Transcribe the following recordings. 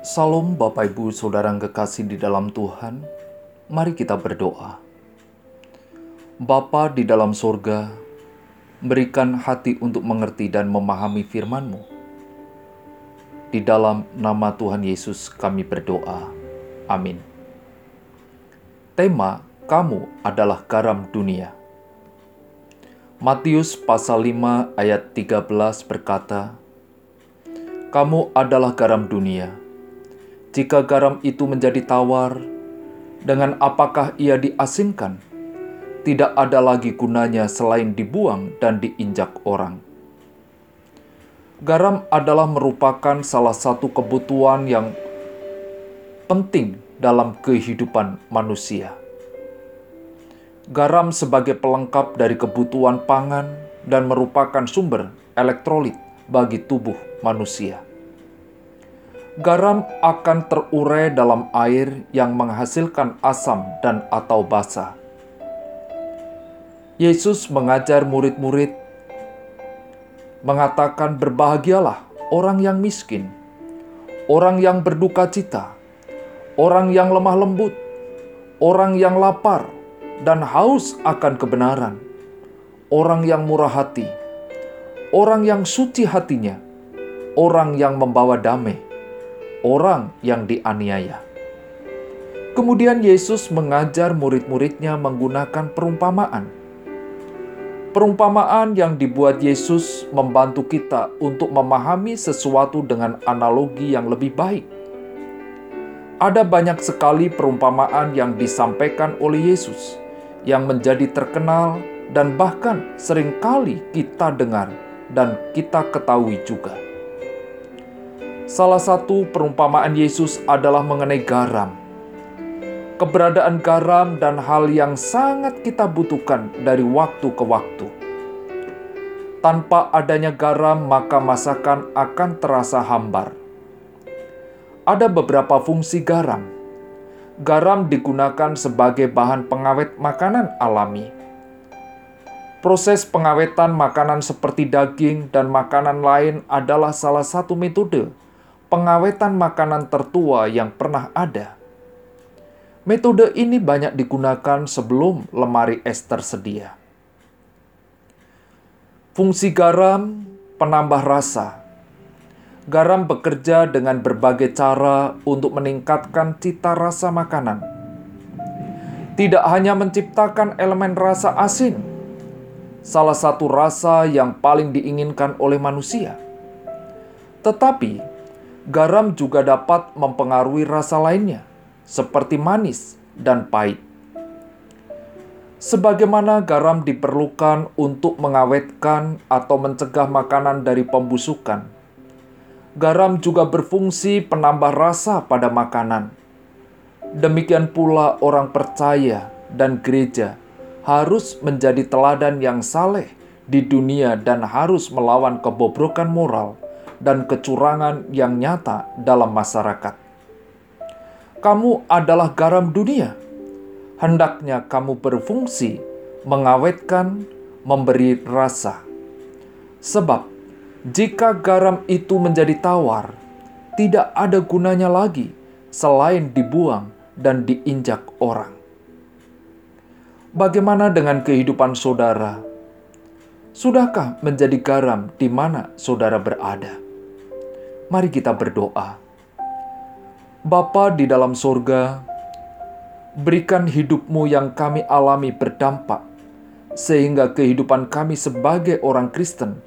Salam Bapak Ibu Saudara kekasih di dalam Tuhan, mari kita berdoa. Bapa di dalam sorga, berikan hati untuk mengerti dan memahami firman-Mu. Di dalam nama Tuhan Yesus kami berdoa. Amin. Tema kamu adalah garam dunia. Matius pasal 5 ayat 13 berkata, Kamu adalah garam dunia. Jika garam itu menjadi tawar, dengan apakah ia diasinkan? Tidak ada lagi gunanya selain dibuang dan diinjak orang. Garam adalah merupakan salah satu kebutuhan yang penting dalam kehidupan manusia Garam sebagai pelengkap dari kebutuhan pangan dan merupakan sumber elektrolit bagi tubuh manusia. Garam akan terurai dalam air yang menghasilkan asam dan atau basa. Yesus mengajar murid-murid mengatakan berbahagialah orang yang miskin, orang yang berduka cita, orang yang lemah lembut, orang yang lapar, dan haus akan kebenaran, orang yang murah hati, orang yang suci hatinya, orang yang membawa damai, orang yang dianiaya. Kemudian Yesus mengajar murid-muridnya menggunakan perumpamaan. Perumpamaan yang dibuat Yesus membantu kita untuk memahami sesuatu dengan analogi yang lebih baik. Ada banyak sekali perumpamaan yang disampaikan oleh Yesus yang menjadi terkenal dan bahkan sering kali kita dengar dan kita ketahui juga. Salah satu perumpamaan Yesus adalah mengenai garam. Keberadaan garam dan hal yang sangat kita butuhkan dari waktu ke waktu. Tanpa adanya garam, maka masakan akan terasa hambar. Ada beberapa fungsi garam garam digunakan sebagai bahan pengawet makanan alami. Proses pengawetan makanan seperti daging dan makanan lain adalah salah satu metode pengawetan makanan tertua yang pernah ada. Metode ini banyak digunakan sebelum lemari es tersedia. Fungsi garam penambah rasa garam bekerja dengan berbagai cara untuk meningkatkan cita rasa makanan. Tidak hanya menciptakan elemen rasa asin, salah satu rasa yang paling diinginkan oleh manusia, tetapi garam juga dapat mempengaruhi rasa lainnya, seperti manis dan pahit. Sebagaimana garam diperlukan untuk mengawetkan atau mencegah makanan dari pembusukan, garam juga berfungsi penambah rasa pada makanan. Demikian pula orang percaya dan gereja harus menjadi teladan yang saleh di dunia dan harus melawan kebobrokan moral dan kecurangan yang nyata dalam masyarakat. Kamu adalah garam dunia. Hendaknya kamu berfungsi mengawetkan, memberi rasa. Sebab jika garam itu menjadi tawar, tidak ada gunanya lagi selain dibuang dan diinjak orang. Bagaimana dengan kehidupan saudara? Sudahkah menjadi garam di mana saudara berada? Mari kita berdoa. Bapa di dalam sorga, berikan hidupmu yang kami alami berdampak, sehingga kehidupan kami sebagai orang Kristen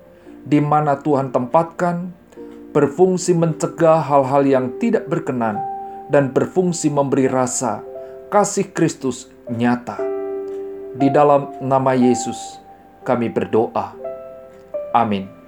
di mana Tuhan tempatkan, berfungsi mencegah hal-hal yang tidak berkenan, dan berfungsi memberi rasa kasih Kristus nyata. Di dalam nama Yesus, kami berdoa. Amin.